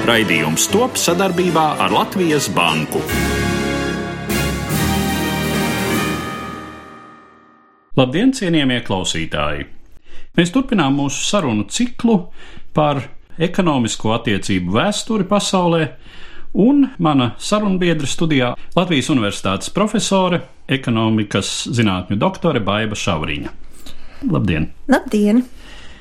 Raidījums top sadarbībā ar Latvijas Banku. Labdien, cienījamie klausītāji! Mēs turpinām mūsu sarunu ciklu par ekonomisko attiecību vēsturi pasaulē un mana sarunbiedra studijā Latvijas Universitātes profesore, ekonomikas zinātņu doktore Baiva Šauriņa. Labdien! Labdien!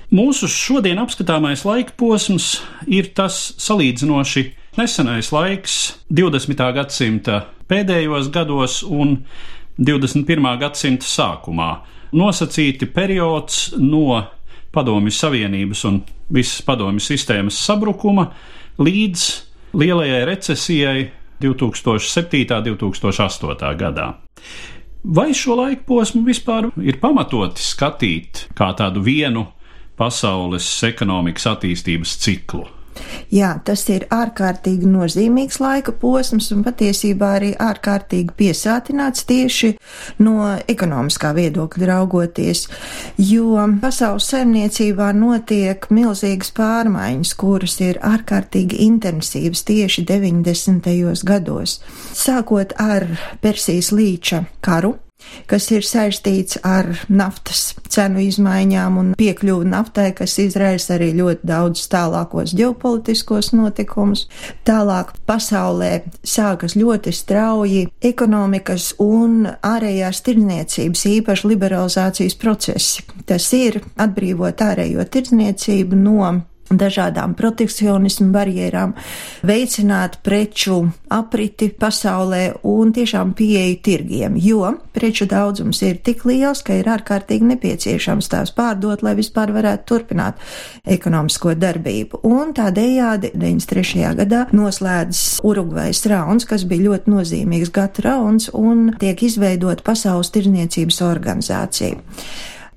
Mūsu šodien apskatāmais laika posms ir tas salīdzinoši nesenais laiks 20. gadsimta pēdējos gados un 21. gadsimta sākumā. Nosacīti periods no Padomju Savienības un visas padomju sistēmas sabrukuma līdz lielajai recesijai 2007. un 2008. gadā. Vai šo laiku posmu vispār ir pamatoti skatīt kā tādu vienu pasaules ekonomikas attīstības ciklu? Jā, tas ir ārkārtīgi nozīmīgs laika posms un patiesībā arī ārkārtīgi piesātināts tieši no ekonomiskā viedokļa raugoties, jo pasaules saimniecībā notiek milzīgas pārmaiņas, kuras ir ārkārtīgi intensīvas tieši 90. gados. Sākot ar Persijas līča karu, kas ir saistīts ar naftas cenu izmaiņām un piekļuvu naftai, kas izraisa arī ļoti daudz tālākos ģeopolitiskos notikumus. Tālāk pasaulē sākas ļoti strauji ekonomikas un ārējās tirdzniecības, īpaši liberalizācijas procesi. Tas ir atbrīvot ārējo tirdzniecību no dažādām protekcionismu barjerām, veicināt preču apriti pasaulē un tiešām pieeju tirgiem, jo preču daudzums ir tik liels, ka ir ārkārtīgi nepieciešams tās pārdot, lai vispār varētu turpināt ekonomisko darbību. Un tādējādi 93. gadā noslēdz Urugvajas rauns, kas bija ļoti nozīmīgs gata rauns un tiek izveidot Pasaules tirniecības organizācija.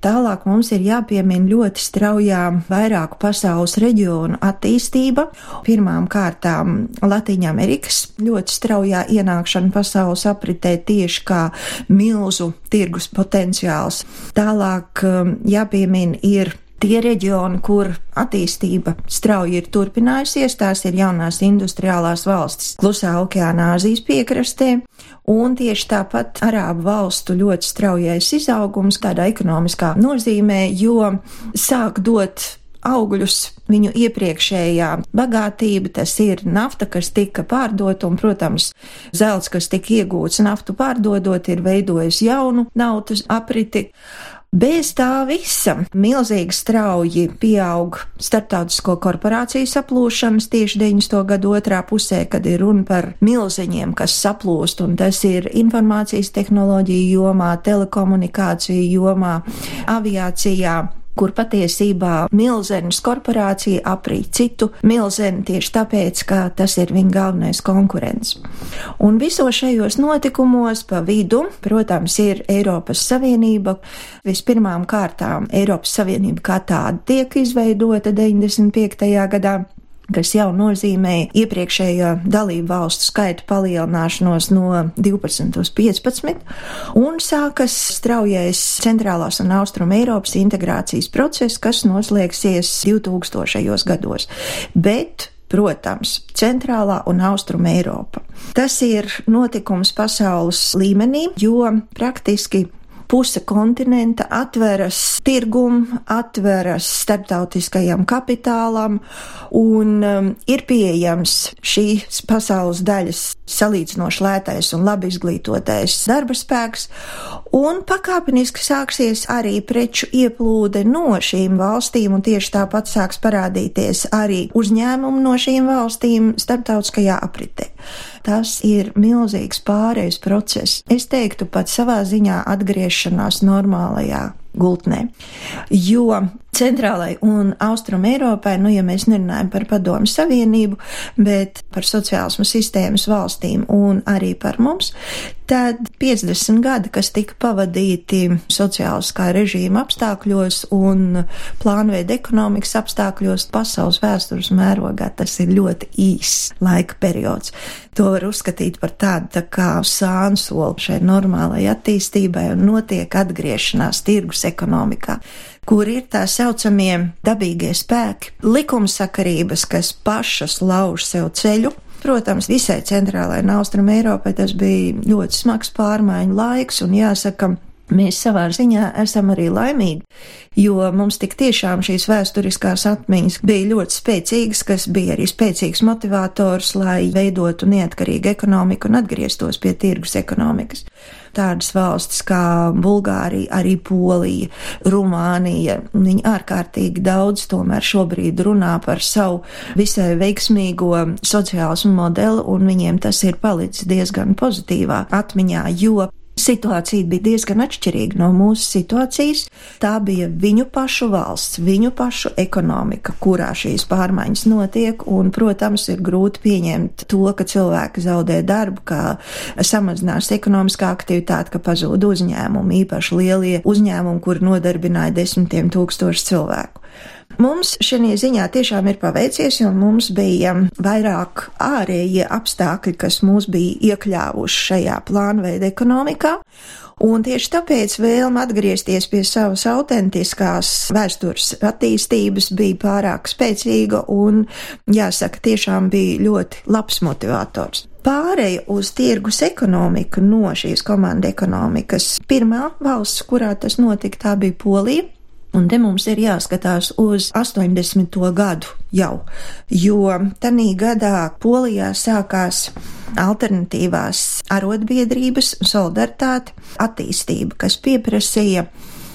Tālāk mums ir jāpiemina ļoti straujā vairāku pasaules reģionu attīstība. Pirmām kārtām Latīņa Amerikas ļoti straujā ienākšana pasaules apritē tieši kā milzu tirgus potenciāls. Tālāk um, jāpiemina ir tie reģioni, kur attīstība strauji ir turpinājusies, tās ir jaunās industriālās valstis Klusā okeāna Āzijas piekrastē, un tieši tāpat Arābu valstu ļoti straujais izaugums tādā ekonomiskā nozīmē, jo sāk dot augļus viņu iepriekšējā bagātība, tas ir nafta, kas tika pārdota, un, protams, zelts, kas tika iegūts naftu pārdodot, ir veidojis jaunu naudas apriti. Bez tā visa milzīgi strauji pieaug starptautisko korporāciju saplūšanas tieši 90. gadu otrā pusē, kad ir runa par milzeņiem, kas saplūst, un tas ir informācijas tehnoloģiju jomā, telekomunikāciju jomā, aviācijā kur patiesībā milzenes korporācija aprīt citu milzeni tieši tāpēc, ka tas ir viņa galvenais konkurents. Un visos šajos notikumos pa vidu, protams, ir Eiropas Savienība. Vispirmām kārtām Eiropas Savienība kā tāda tiek izveidota 95. gadā kas jau nozīmēja iepriekšējo dalību valstu skaita palielināšanos no 12 uz 15, un sākas straujais centrālās un austrum Eiropas integrācijas process, kas noslēgsies 2000. gados. Bet protams, centrālā un austruma Eiropa. Tas ir notikums pasaules līmenī, jo praktiski puse kontinenta atveras tirgum, atveras starptautiskajam kapitālam un um, ir pieejams šīs pasaules daļas salīdzinoši lētais un labi izglītotais darba spēks, un pakāpeniski sāksies arī preču ieplūde no šīm valstīm, un tieši tāpat sāks parādīties arī uzņēmumi no šīm valstīm starptautiskajā apritē. Tas ir milzīgs pārējais process. Es teiktu pat savā ziņā atgriešanās normālajā gultnē. Jo centrālai un austrum Eiropai, nu, ja mēs nerunājam par padomu savienību, bet par sociālismu sistēmas valstīm un arī par mums, tad 50 gadi, kas tika pavadīti sociāliskā režīma apstākļos un plānveida ekonomikas apstākļos pasaules vēstures mērogā, tas ir ļoti īss laika periods. To var uzskatīt par tādu tā kā sānsolu šai normālai attīstībai un notiek atgriešanās tirgus ekonomikā kur ir tā saucamie dabīgie spēki, likumsakarības, kas pašas lauž sev ceļu. Protams, visai centrālajai un austrum Eiropai tas bija ļoti smags pārmaiņu laiks, un jāsaka, Mēs savā ziņā esam arī laimīgi, jo mums tik tiešām šīs vēsturiskās atmiņas bija ļoti spēcīgas, kas bija arī spēcīgs motivators, lai veidotu neatkarīgu ekonomiku un atgrieztos pie tirgus ekonomikas. Tādas valstis kā Bulgārija, arī Polija, Rumānija, viņi ārkārtīgi daudz tomēr šobrīd runā par savu visai veiksmīgo sociālismu modeli, un viņiem tas ir palicis diezgan pozitīvā atmiņā, jo Situācija bija diezgan atšķirīga no mūsu situācijas. Tā bija viņu pašu valsts, viņu pašu ekonomika, kurā šīs pārmaiņas notiek, un, protams, ir grūti pieņemt to, ka cilvēki zaudē darbu, ka samazinās ekonomiskā aktivitāte, ka pazūd uzņēmumi, īpaši lielie uzņēmumi, kur nodarbināja desmitiem tūkstošu cilvēku. Mums šajā ziņā tiešām ir paveicies, jo mums bija vairāk ārējie apstākļi, kas mūs bija iekļāvuši šajā plānveida ekonomikā. Un tieši tāpēc vēlme atgriezties pie savas autentiskās vēstures attīstības bija pārāk spēcīga un, jāsaka, tiešām bija ļoti labs motivators. Pāreja uz tirgus ekonomiku no šīs komanda ekonomikas. Pirmā valsts, kurā tas notika, tā bija Polija. Un te mums ir jāskatās uz 80. gadu jau, jo tanī gadā Polijā sākās alternatīvās arotbiedrības solidaritāte attīstība, kas pieprasīja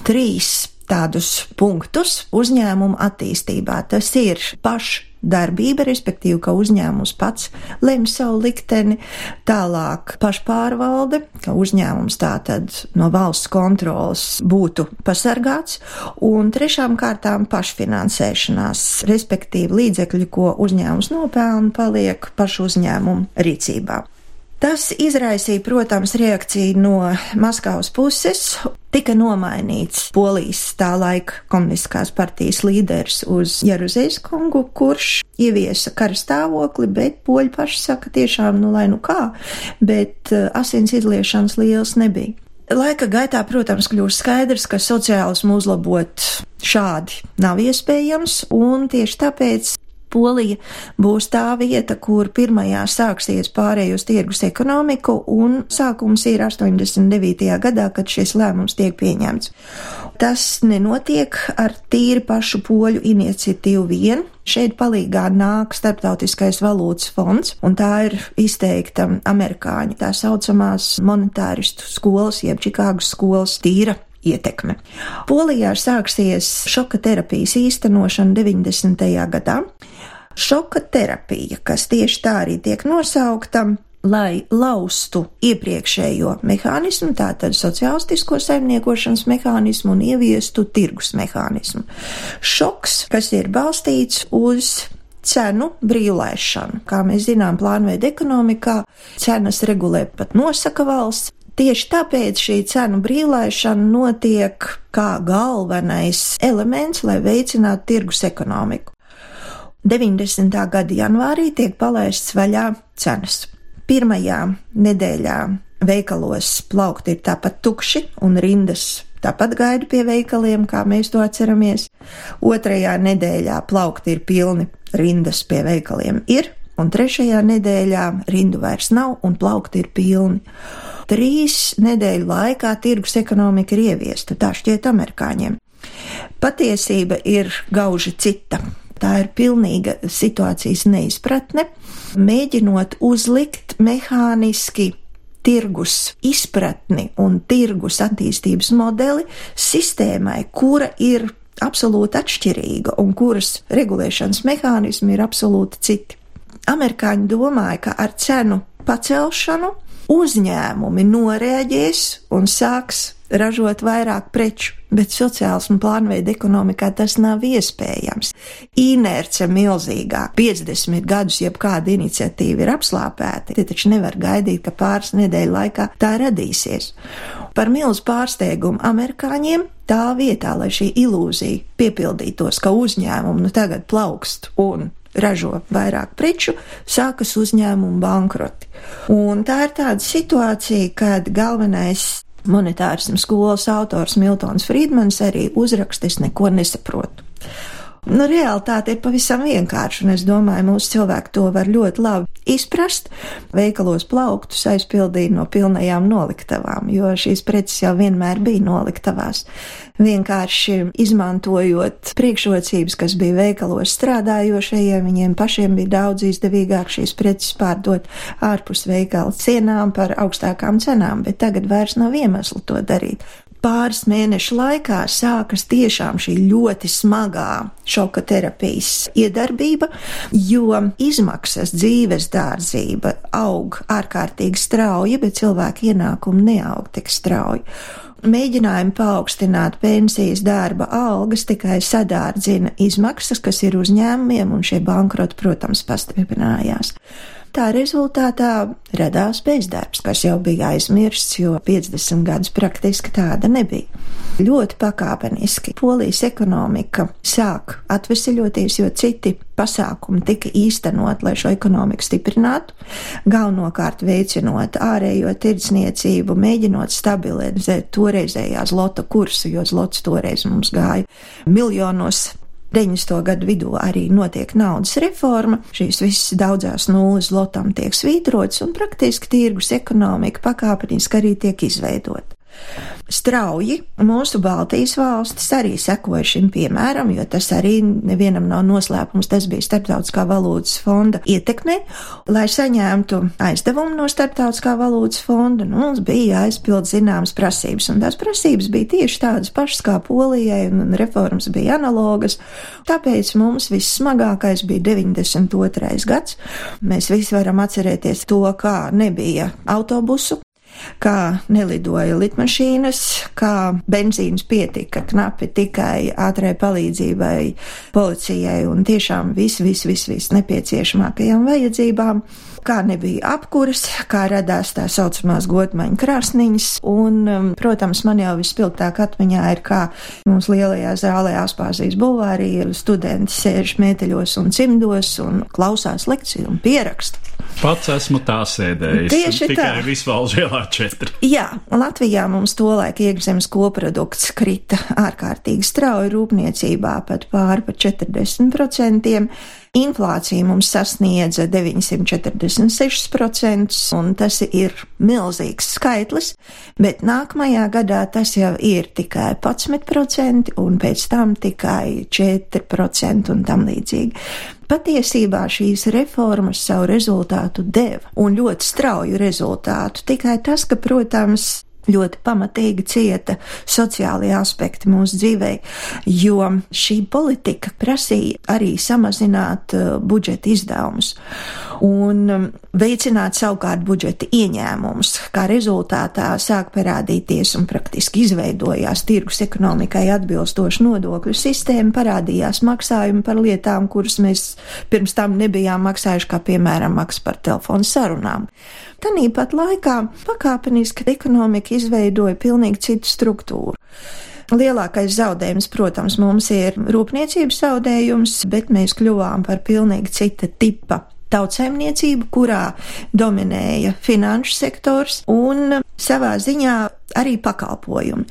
trīs tādus punktus uzņēmumu attīstībā. Tas ir pašu darbība, respektīvi, ka uzņēmums pats lemj savu likteni, tālāk pašpārvalde, ka uzņēmums tātad no valsts kontrolas būtu pasargāts, un trešām kārtām pašfinansēšanās, respektīvi līdzekļi, ko uzņēmums nopelna, paliek pašu uzņēmumu rīcībā. Tas izraisīja, protams, reakciju no Maskavas puses. Tika nomainīts Polijas tā laika komunistiskās partijas līderis uz Jeruzējas kungu, kurš ieviesa karstāvokli, bet poļi paši saka tiešām, nu lai nu kā, bet eh, asins izliešanas liels nebija. Laika gaitā, protams, kļūst skaidrs, ka sociālismu uzlabot šādi nav iespējams, un tieši tāpēc Polija būs tā vieta, kur pirmajā sāksies pārējus tirgus ekonomiku, un sākums ir 89. gadā, kad šis lēmums tiek pieņemts. Tas nenotiek ar tīri pašu poļu iniciatīvu vien. Šeit palīgā nāk Starptautiskais valūtas fonds, un tā ir izteikta amerikāņu tā saucamās monetāristu skolas, jeb Čikāgas skolas tīra ietekme. Polijā sāksies šoka terapijas īstenošana 90. gadā. Šoka terapija, kas tieši tā arī tiek nosaukta, lai laustu iepriekšējo mehānismu, tātad sociālistisko saimniekošanas mehānismu un ieviestu tirgus mehānismu. Šoks, kas ir balstīts uz cenu brīvlaišanu. Kā mēs zinām, plānveida ekonomikā cenas regulē pat nosaka valsts. Tieši tāpēc šī cenu brīvlaišana notiek kā galvenais elements, lai veicinātu tirgus ekonomiku. 90. gada janvārī tiek palaists vaļā cenas. Pirmajā nedēļā veikalos plaukti ir tāpat tukši un rindas tāpat gaida pie veikaliem, kā mēs to atceramies. Otrajā nedēļā plaukti ir pilni, rindas pie veikaliem ir, un trešajā nedēļā rindu vairs nav un plaukti ir pilni. Trīs nedēļu laikā tirgus ekonomika ir ieviesta, tā šķiet amerikāņiem. Patiesība ir gauži cita. Tā ir pilnīga situācijas neizpratne, mēģinot uzlikt mehāniski tirgus izpratni un tirgus attīstības modeli sistēmai, kura ir absolūti atšķirīga un kuras regulēšanas mehānismi ir absolūti citi. Amerikāņi domāja, ka ar cenu pacelšanu uzņēmumi noreaģēs un sāks ražot vairāk preču, bet sociāls un plānveida ekonomikā tas nav iespējams. Inerce milzīgā, 50 gadus jebkāda iniciatīva ir apslāpēta, tie taču nevar gaidīt, ka pāris nedēļu laikā tā radīsies. Par milzu pārsteigumu amerikāņiem tā vietā, lai šī ilūzija piepildītos, ka uzņēmumi nu tagad plaukst un ražo vairāk preču, sākas uzņēmumu bankroti. Un tā ir tāda situācija, kad galvenais monetārisms skolas autors Miltons Friedmans arī uzrakstis neko nesaprotu. Nu, realitāte ir pavisam vienkārša, un es domāju, mūsu cilvēki to var ļoti labi izprast. Veikalos plauktus aizpildīja no pilnajām noliktavām, jo šīs preces jau vienmēr bija noliktavās. Vienkārši izmantojot priekšrocības, kas bija veikalos strādājošajiem, viņiem pašiem bija daudz izdevīgāk šīs preces pārdot ārpus veikala cienām par augstākām cenām, bet tagad vairs nav iemeslu to darīt pāris mēnešu laikā sākas tiešām šī ļoti smagā šoka terapijas iedarbība, jo izmaksas dzīves dārdzība aug ārkārtīgi strauji, bet cilvēku ienākumi neaug tik strauji. Mēģinājumi paaugstināt pensijas darba algas tikai sadārdzina izmaksas, kas ir uzņēmumiem, un šie bankroti, protams, pastiprinājās. Tā rezultātā radās bezdarbs, kas jau bija aizmirsts, jo 50 gadus praktiski tāda nebija. Ļoti pakāpeniski polijas ekonomika sāk atvesaļoties, jo citi pasākumi tika īstenot, lai šo ekonomiku stiprinātu, galvenokārt veicinot ārējo tirdzniecību, mēģinot stabilizēt toreizējā zlota kursu, jo zlots toreiz mums gāja miljonos 90. gadu vidū arī notiek naudas reforma, šīs visas daudzās nulles lotam tiek svītrotas un praktiski tirgus ekonomika pakāpeniski arī tiek izveidota. Strauji mūsu Baltijas valstis arī sekoja šim piemēram, jo tas arī nevienam nav noslēpums. Tas bija Startautiskā valūtas fonda ietekme. Lai saņemtu aizdevumu no Startautiskā valūtas fonda, nu, mums bija jāizpild zināmas prasības, un tās prasības bija tieši tādas pašas kā Polijai, un reformas bija analogas. Tāpēc mums vissmagākais bija 92. gads. Mēs visi varam atcerēties to, kā nebija autobusu, kā nelidoja litmašīnas, kā benzīns pietika knapi tikai ātrai palīdzībai, policijai un tiešām viss, viss, viss, viss nepieciešamākajām vajadzībām kā nebija apkuras, kā radās tā saucamās godmaņa krāsniņas, un, um, protams, man jau vispilgtāk atmiņā ir, kā mums lielajā zālē Aspāzijas bulvārī ir studenti sēž mēteļos un cimdos un klausās lekciju un pierakstu. Pats esmu tā sēdējis. Tieši tikai tā. Visvalžu ielā četri. Jā, Latvijā mums tolaik iekšzemes koprodukts krita ārkārtīgi strauji rūpniecībā pat pāri par 40%. Inflācija mums sasniedza 946%, un tas ir milzīgs skaitlis, bet nākamajā gadā tas jau ir tikai 11%, un pēc tam tikai 4% un tam līdzīgi. Patiesībā šīs reformas savu rezultātu deva, un ļoti strauju rezultātu. Tikai tas, ka, protams, ļoti pamatīgi cieta sociālie aspekti mūsu dzīvē, jo šī politika prasīja arī samazināt uh, budžeta izdevumus un um, veicināt savukārt budžeta ieņēmumus. Kā rezultātā sāk parādīties un praktiski izveidojās tirgus ekonomikai atbilstoša nodokļu sistēma, parādījās maksājumi par lietām, kuras mēs pirms tam nebijām maksājuši, kā piemēram maksa par telefonu sarunām. Tanīpat laikā pakāpeniski ekonomika izveidoja pilnīgi citu struktūru. Lielākais zaudējums, protams, mums ir rūpniecības zaudējums, bet mēs kļuvām par pilnīgi cita tipa tautsēmniecību, kurā dominēja finanšu sektors un savā ziņā arī pakalpojumi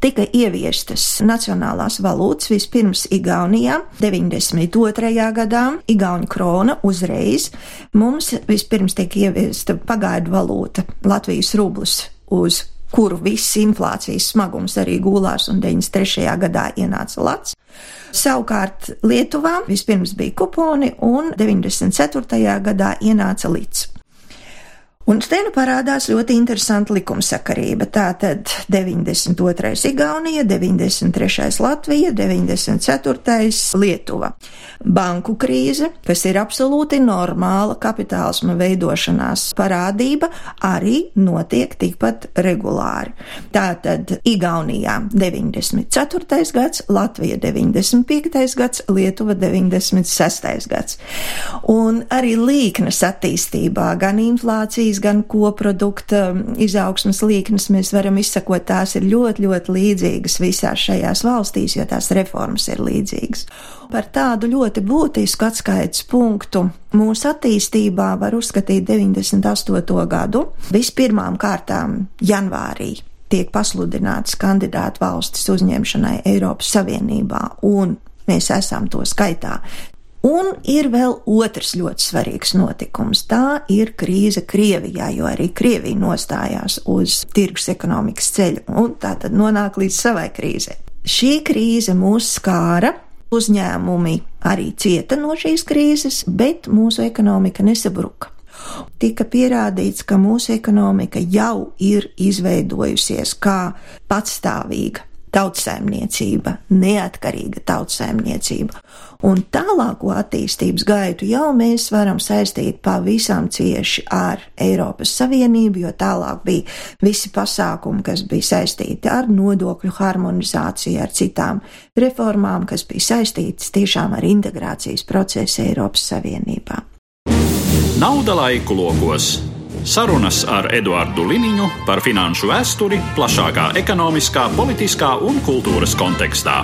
tika ieviestas nacionālās valūtas vispirms Igaunijā 92. gadā, Igauņu krona uzreiz. Mums vispirms tika ieviesta pagaidu valūta Latvijas rublis uz kuru viss inflācijas smagums arī gulās, un 93. gadā ienāca Lats. Savukārt Lietuvā vispirms bija kuponi, un 94. gadā ienāca līdz. Un te nu parādās ļoti interesanta likumsakarība. Tātad 92. Igaunija, 93. Latvija, 94. Lietuva. Banku krīze, kas ir absolūti normāla kapitālisma veidošanās parādība, arī notiek tikpat regulāri. Tātad Igaunijā 94. gads, Latvija 95. gads, Lietuva 96. gads. Un arī līknes attīstībā, gan inflācijas, gan koprodukta izaugsmas līknes mēs varam izsakot, tās ir ļoti, ļoti līdzīgas visās šajās valstīs, jo tās reformas ir līdzīgas. Par tādu ļoti būtisku atskaites punktu mūsu attīstībā var uzskatīt 98. gadu. Vispirmām kārtām janvārī tiek pasludināts kandidātu valstis uzņemšanai Eiropas Savienībā, un mēs esam to skaitā. Un ir vēl otrs ļoti svarīgs notikums. Tā ir krīze Krievijā, jo arī Krievija nostājās uz tirgus ekonomikas ceļu un tā tad nonāk līdz savai krīzē. Šī krīze mūs skāra, uzņēmumi arī cieta no šīs krīzes, bet mūsu ekonomika nesabruka. Tika pierādīts, ka mūsu ekonomika jau ir izveidojusies kā patstāvīga tautsēmniecība, neatkarīga tautsēmniecība. Un tālāko attīstības gaitu jau mēs varam saistīt pavisam cieši ar Eiropas Savienību, jo tālāk bija visi pasākumi, kas bija saistīti ar nodokļu harmonizāciju, ar citām reformām, kas bija saistītas tiešām ar integrācijas procesu Eiropas Savienībā. Nauda laiku logos Sarunas ar Eduardu Liniņu par finanšu vēsturi plašākā ekonomiskā, politiskā un kultūras kontekstā.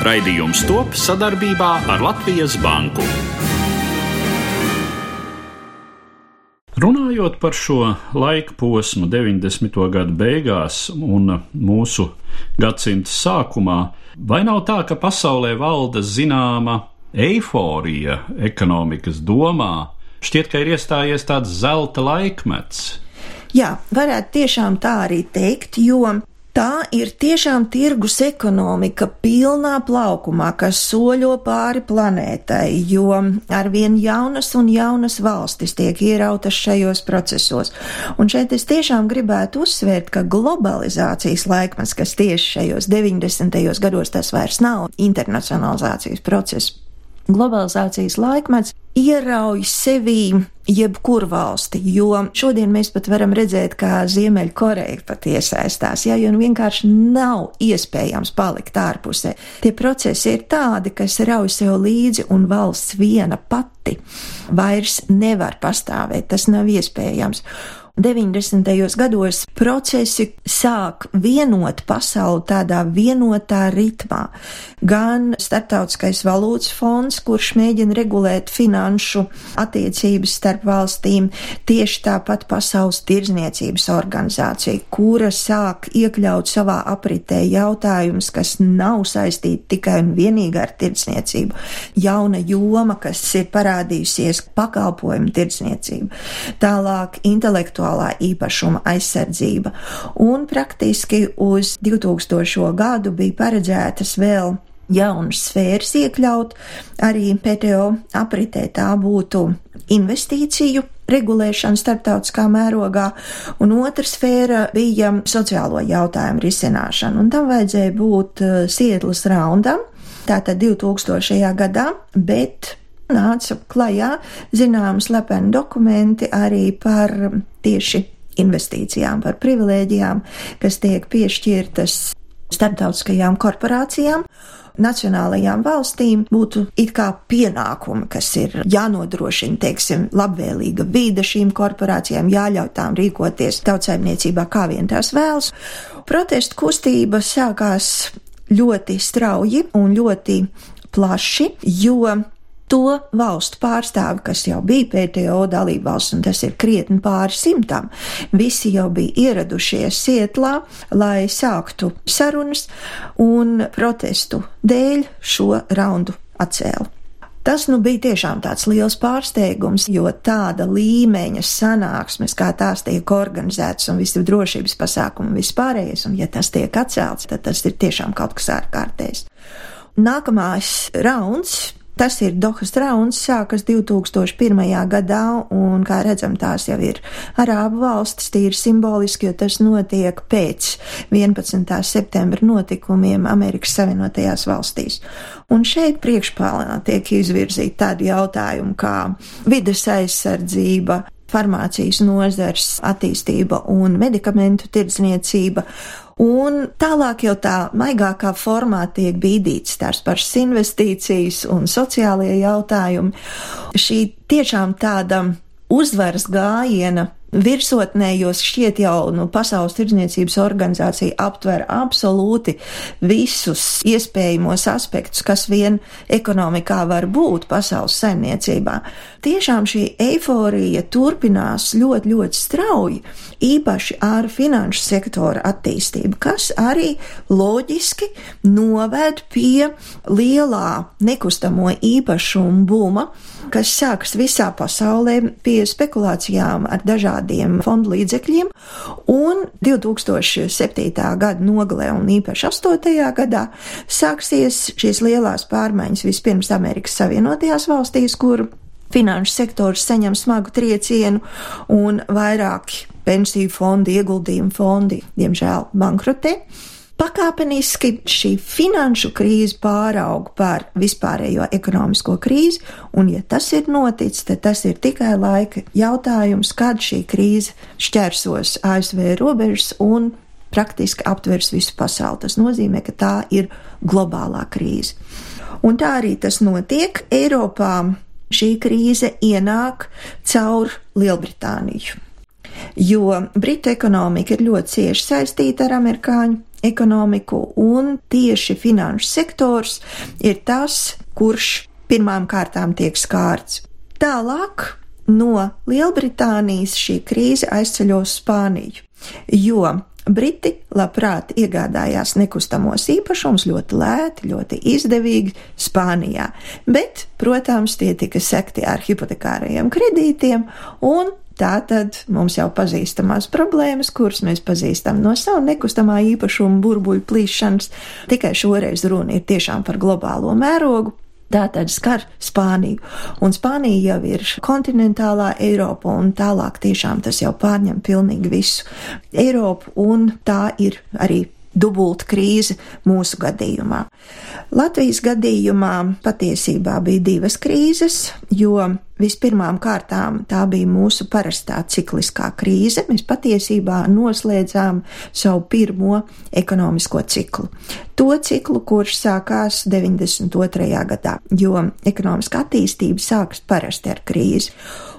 Raidījums top sadarbībā ar Latvijas Banku. Runājot par šo laika posmu, 90. gadu beigās un mūsu gadsimta sākumā, vai nav tā, ka pasaulē valda zināma eiforija ekonomikas domā, šķiet, ka ir iestājies tāds zelta laikmets. Jā, varētu tiešām tā arī teikt, jo Tā ir tiešām tirgus ekonomika pilnā plaukumā, kas soļo pāri planētai, jo arvien jaunas un jaunas valstis tiek ierautas šajos procesos. Un šeit es tiešām gribētu uzsvērt, ka globalizācijas laikmets, kas tieši šajos 90. gados tas vairs nav internacionalizācijas process, globalizācijas laikmets ierauj sevī jebkuru valsti, jo šodien mēs pat varam redzēt, kā Ziemeļkoreja pat iesaistās, ja, jo nu vienkārši nav iespējams palikt ārpusē. Tie procesi ir tādi, kas rauj sev līdzi, un valsts viena pati vairs nevar pastāvēt, tas nav iespējams. 90. gados procesi sāk vienot pasauli tādā vienotā ritmā. Gan Startautiskais valūtas fonds, kurš mēģina regulēt finanšu attiecības starp valstīm, tieši tāpat Pasaules tirzniecības organizācija, kura sāk iekļaut savā apritē jautājumus, kas nav saistīti tikai un vienīgi ar tirdzniecību. Jauna joma, kas ir parādījusies pakalpojumu tirdzniecība. Tālāk intelektuāla intelektuālā īpašuma aizsardzība, un praktiski uz 2000. gadu bija paredzētas vēl jaunas sfēras iekļaut, arī PTO apritē tā būtu investīciju regulēšana starptautiskā mērogā, un otra sfēra bija sociālo jautājumu risināšana, un tam vajadzēja būt uh, Sietlas raundam, tātad 2000. gadā, bet nāca klajā zināmas slepeni dokumenti arī par tieši investīcijām, par privilēģijām, kas tiek piešķirtas starptautiskajām korporācijām. Nacionālajām valstīm būtu it kā pienākumi, kas ir jānodrošina, teiksim, labvēlīga vīda šīm korporācijām, jāļauj tām rīkoties tautsēmniecībā, kā vien tās vēlas. Protestu kustība sākās ļoti strauji un ļoti plaši, jo to valstu pārstāvi, kas jau bija PTO dalībvalsts, un tas ir krietni pāri simtam, visi jau bija ieradušies Sietlā, lai sāktu sarunas un protestu dēļ šo raundu atcēlu. Tas nu bija tiešām tāds liels pārsteigums, jo tāda līmeņa sanāksmes, kā tās tiek organizētas un visi drošības pasākumi vispārējais, un ja tas tiek atcelts, tad tas ir tiešām kaut kas ārkārtējs. Nākamais rauns Tas ir Dohas rauns, sākas 2001. gadā, un, kā redzam, tās jau ir Arābu valstis, tīri simboliski, jo tas notiek pēc 11. septembra notikumiem Amerikas Savienotajās valstīs. Un šeit priekšpālā tiek izvirzīti tādi jautājumi kā vides aizsardzība, farmācijas nozars attīstība un medikamentu tirdzniecība. Un tālāk jau tā maigākā formā tiek bīdīts tās pašas investīcijas un sociālie jautājumi. Šī tiešām tāda uzvaras gājiena virsotnējos šķiet jau nu, Pasaules tirdzniecības organizācija aptver absolūti visus iespējamos aspektus, kas vien ekonomikā var būt pasaules saimniecībā. Tiešām šī eiforija turpinās ļoti, ļoti strauji, īpaši ar finanšu sektora attīstību, kas arī loģiski noved pie lielā nekustamo īpašumu buma, kas sākas visā pasaulē pie spekulācijām ar dažādiem fondu līdzekļiem, un 2007. gada nogalē un īpaši 8. gadā sāksies šīs lielās pārmaiņas vispirms Amerikas Savienotajās valstīs, kur finanšu sektors saņem smagu triecienu un vairāki pensiju fondi, ieguldījumu fondi, diemžēl, bankrotē. Pakāpeniski šī finanšu krīze pārauga par vispārējo ekonomisko krīzi, un, ja tas ir noticis, tad tas ir tikai laika jautājums, kad šī krīze šķērsos ASV robežas un praktiski aptvers visu pasauli. Tas nozīmē, ka tā ir globālā krīze. Un tā arī tas notiek. Eiropā šī krīze ienāk caur Lielbritāniju, jo Britu ekonomika ir ļoti cieši saistīta ar amerikāņu ekonomiku, un tieši finanšu sektors ir tas, kurš pirmām kārtām tiek skārts. Tālāk no Lielbritānijas šī krīze aizceļos Spāniju, jo Briti labprāt iegādājās nekustamos īpašumus ļoti lēti, ļoti izdevīgi Spānijā, bet, protams, tie tika sekti ar hipotekārajiem kredītiem, un Tā tad mums jau pazīstamās problēmas, kuras mēs pazīstam no savu nekustamā īpašuma burbuļu plīšanas, tikai šoreiz runa ir tiešām par globālo mērogu. Tā tad skar Spāniju, un Spānija jau ir kontinentālā Eiropa, un tālāk tiešām tas jau pārņem pilnīgi visu. Eiropu, un tā ir arī dubulta krīze mūsu gadījumā. Latvijas gadījumā patiesībā bija divas krīzes, jo Vispirmām kārtām tā bija mūsu parastā cikliskā krīze. Mēs patiesībā noslēdzām savu pirmo ekonomisko ciklu. To ciklu, kurš sākās 92. gadā, jo ekonomiskā attīstība sākas parasti ar krīzi.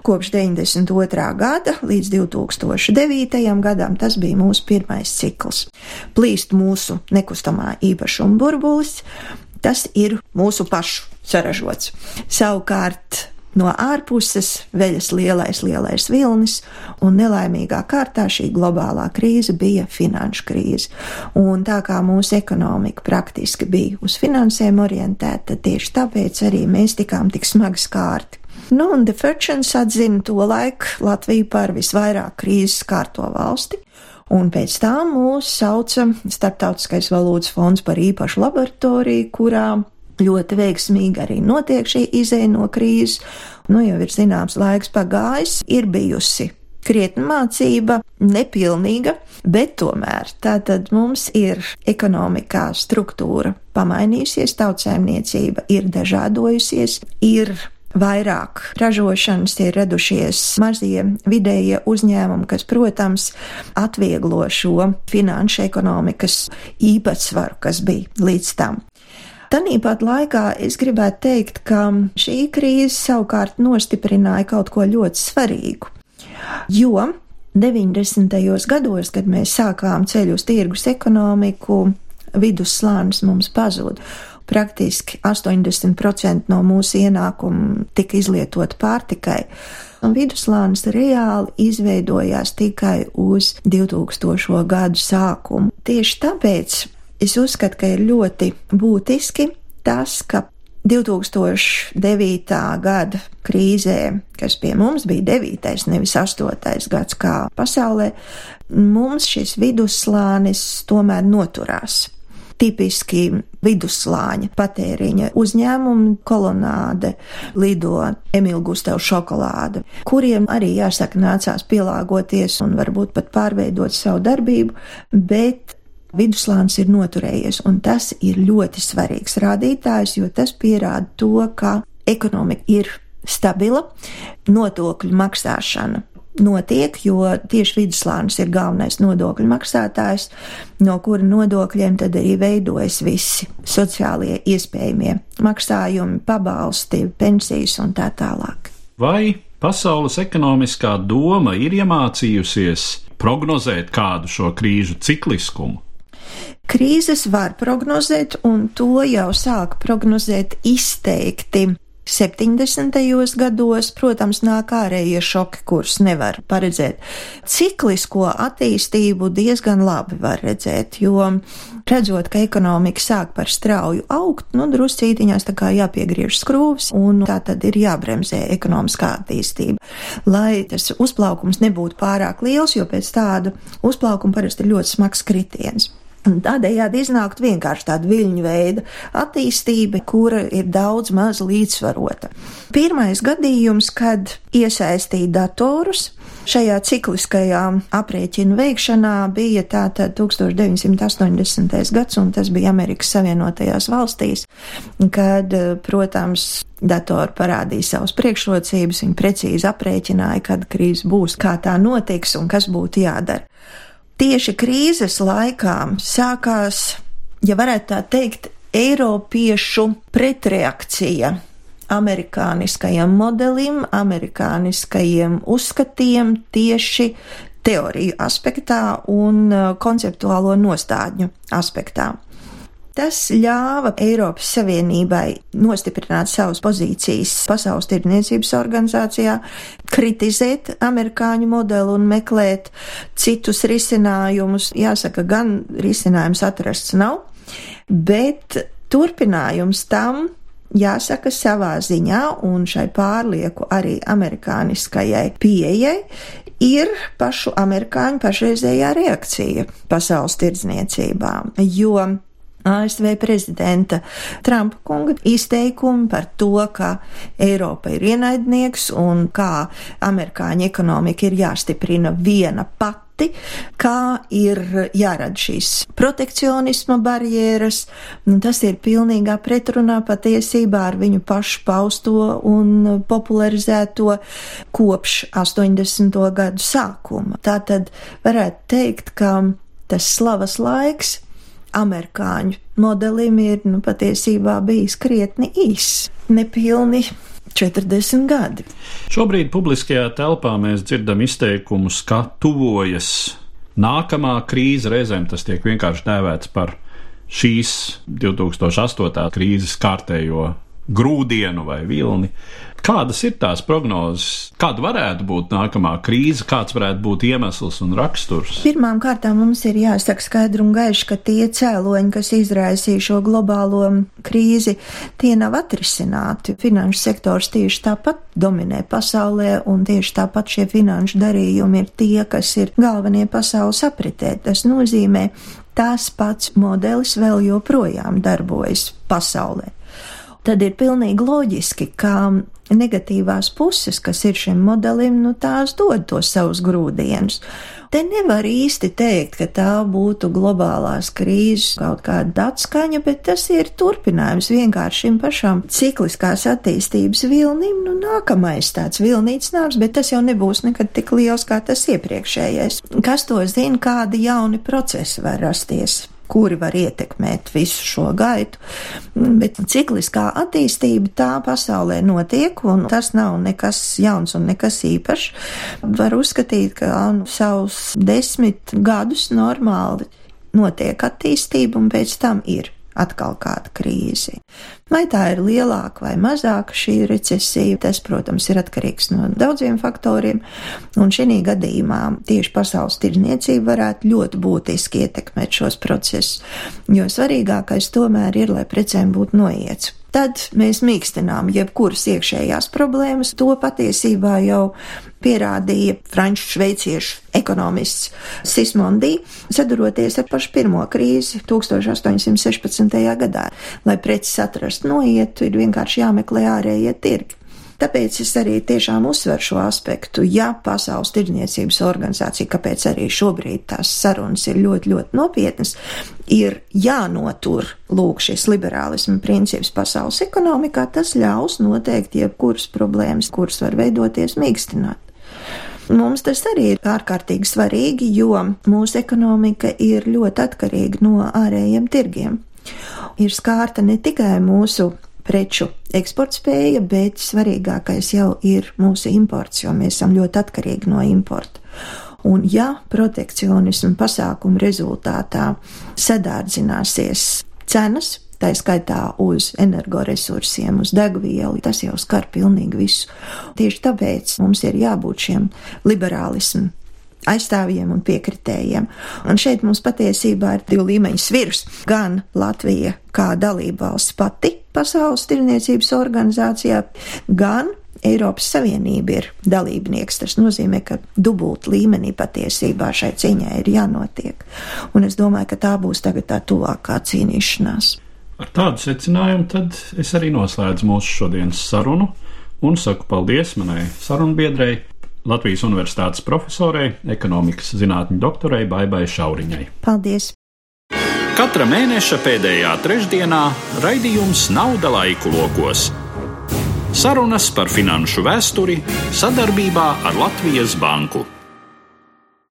Kopš 92. gada līdz 2009. gadam tas bija mūsu pirmais cikls. Plīst mūsu nekustamā īpašuma burbulis, tas ir mūsu pašu saražots. Savukārt No ārpuses veļas lielais, lielais vilnis, un nelaimīgā kārtā šī globālā krīze bija finanšu krīze. Un tā kā mūsu ekonomika praktiski bija uz finansēm orientēta, tieši tāpēc arī mēs tikām tik smagi skārti. Nu, un Fortunes atzina to laiku Latviju par visvairāk krīzes kārto valsti, un pēc tam mūs sauca Startautiskais valūtas fonds par īpašu laboratoriju, kurā ļoti veiksmīgi arī notiek šī izēja no krīzes. Nu, jau ir zināms laiks pagājis, ir bijusi krietna mācība, nepilnīga, bet tomēr tātad mums ir ekonomikā struktūra pamainījusies, tautsēmniecība ir dažādojusies, ir vairāk ražošanas, ir radušies mazie vidējie uzņēmumi, kas, protams, atvieglo šo finanšu ekonomikas īpatsvaru, kas bija līdz tam. Tanīpat laikā es gribētu teikt, ka šī krīze savukārt nostiprināja kaut ko ļoti svarīgu. Jo 90. gados, kad mēs sākām ceļu uz tirgus ekonomiku, vidusslānis mums pazuda. Praktiski 80% no mūsu ienākumu tika izlietot pārtikai, un viduslānis reāli izveidojās tikai uz 2000. gadu sākumu. Tieši tāpēc Es uzskatu, ka ir ļoti būtiski tas, ka 2009. gada krīzē, kas pie mums bija 9. nevis 8. gads kā pasaulē, mums šis vidusslānis tomēr noturās. Tipiski vidusslāņa patēriņa uzņēmumi, kolonāde, lido Emīlu Gustavu šokolāde, kuriem arī jāsaka nācās pielāgoties un varbūt pat pārveidot savu darbību, bet Vidusslānis ir noturējies, un tas ir ļoti svarīgs rādītājs, jo tas pierāda to, ka ekonomika ir stabila, nodokļu maksāšana notiek, jo tieši vidusslānis ir galvenais nodokļu maksātājs, no kura nodokļiem tad arī veidojas visi sociālie iespējamie maksājumi, pabalsti, pensijas un tā tālāk. Vai pasaules ekonomiskā doma ir iemācījusies prognozēt kādu šo krīžu cikliskumu? Krīzes var prognozēt, un to jau sāk prognozēt izteikti 70. gados, protams, nāk ārējie šoki, kurus nevar paredzēt. Ciklisko attīstību diezgan labi var redzēt, jo redzot, ka ekonomika sāk par strauju augt, nu, druscītiņās tā kā jāpiegriež skrūvis, un tā tad ir jābremzē ekonomiskā attīstība, lai tas uzplaukums nebūtu pārāk liels, jo pēc tāda uzplaukuma parasti ir ļoti smags kritiens. Un tādējādi iznākt vienkārši tāda viļņu veida attīstība, kura ir daudz maz līdzsvarota. Pirmais gadījums, kad iesaistīja datorus, Šajā cikliskajā aprēķinu veikšanā bija tātad 1980. gads, un tas bija Amerikas Savienotajās valstīs, kad, protams, datori parādīja savas priekšrocības, viņi precīzi aprēķināja, kad krīze būs, kā tā notiks un kas būtu jādara tieši krīzes laikā sākās, ja varētu tā teikt, Eiropiešu pretreakcija amerikāniskajam modelim, amerikāniskajiem uzskatiem tieši teoriju aspektā un uh, konceptuālo nostādņu aspektā. Tas ļāva Eiropas Savienībai nostiprināt savas pozīcijas Pasaules tirdzniecības organizācijā, kritizēt amerikāņu modeli un meklēt citus risinājumus. Jāsaka, gan risinājums atrasts nav, bet turpinājums tam jāsaka savā ziņā, un šai pārlieku arī amerikāniskajai pieejai ir pašu amerikāņu pašreizējā reakcija pasaules tirdzniecībā, jo ASV prezidenta Trumpa kunga izteikumi par to, ka Eiropa ir ienaidnieks un kā amerikāņu ekonomika ir jāstiprina viena pati, kā ir jārada šīs protekcionisma barjeras. Nu, tas ir pilnīgā pretrunā patiesībā ar viņu pašu pausto un popularizēto kopš 80. gadu sākuma. Tā tad varētu teikt, ka tas slavas laiks amerikāņu modelim ir nu, patiesībā bijis krietni īss, nepilni 40 gadi. Šobrīd publiskajā telpā mēs dzirdam izteikumus, ka tuvojas nākamā krīze, reizēm tas tiek vienkārši dēvēts par šīs 2008. krīzes kārtējo grūdienu vai vilni. Kādas ir tās prognozes? Kāda varētu būt nākamā krīze, kāds varētu būt iemesls un raksturs? Pirmām kārtām mums ir jāsaka skaidri un gaiši, ka tie cēloņi, kas izraisīja šo globālo krīzi, tie nav atrisināti. Finanšu sektors tieši tāpat dominē pasaulē, un tieši tāpat šie finanšu darījumi ir tie, kas ir galvenie pasaules apritē. Tas nozīmē, tās pats modelis vēl joprojām darbojas pasaulē tad ir pilnīgi loģiski, ka negatīvās puses, kas ir šim modelim, nu tās dod tos savus grūdienus. Te nevar īsti teikt, ka tā būtu globālās krīzes kaut kāda atskaņa, bet tas ir turpinājums vienkārši šim pašam cikliskās attīstības vilnim. Nu, nākamais tāds vilnīts nāks, bet tas jau nebūs nekad tik liels kā tas iepriekšējais. Kas to zina, kādi jauni procesi var rasties? Kuri var ietekmēt visu šo gaitu. Bet cikliskā attīstība tā pasaulē notiek, un tas nav nekas jauns un nekas īpašs. Var uzskatīt, ka nu, savus desmit gadus normāli notiek attīstība, un pēc tam ir atkal kāda krīze. Vai tā ir lielāka vai mazāka šī recesija, tas, protams, ir atkarīgs no daudziem faktoriem, un šī gadījumā tieši pasaules tirdzniecība varētu ļoti būtiski ietekmēt šos procesus, jo svarīgākais tomēr ir, lai precēm būtu noiets. Tad mēs mīkstinām jebkuras iekšējās problēmas. To patiesībā jau pierādīja franču šveiciešu ekonomists Sismondī, saduroties ar pašu pirmo krīzi 1816. gadā. Lai preces atrastu noietu, ir vienkārši jāmeklē ārējie tirgi. Tāpēc es arī tiešām uzsveru šo aspektu. Ja Pasaules tirdzniecības organizācija, kāpēc arī šobrīd tās sarunas ir ļoti, ļoti nopietnas, ir jānotur lūk šis liberālisma princips pasaules ekonomikā, tas ļaus noteikt jebkuras problēmas, kuras var veidoties mīkstināt. Mums tas arī ir ārkārtīgi svarīgi, jo mūsu ekonomika ir ļoti atkarīga no ārējiem tirgiem. Ir skārta ne tikai mūsu preču eksportspēja, bet svarīgākais jau ir mūsu imports, jo mēs esam ļoti atkarīgi no importa. Un ja protekcionismu pasākumu rezultātā sadārdzināsies cenas, tā skaitā uz energoresursiem, uz degvielu, tas jau skar pilnīgi visu. Tieši tāpēc mums ir jābūt šiem liberālismu aizstāvjiem un piekritējiem. Un šeit mums patiesībā ir divu līmeņu svirs. Gan Latvija kā dalība valsts pati Pasaules tirniecības organizācijā, gan Eiropas Savienība ir dalībnieks. Tas nozīmē, ka dubult līmenī patiesībā šai cīņai ir jānotiek. Un es domāju, ka tā būs tagad tā tuvākā cīnīšanās. Ar tādu secinājumu tad es arī noslēdzu mūsu šodienas sarunu un saku paldies manai sarunbiedrei, Latvijas Universitātes profesorei, ekonomikas zinātņu doktorei Baibai Šauriņai. Paldies! Katra mēneša pēdējā trešdienā raidījums Nauda laiku lokos. Sarunas par finanšu vēsturi sadarbībā ar Latvijas Banku.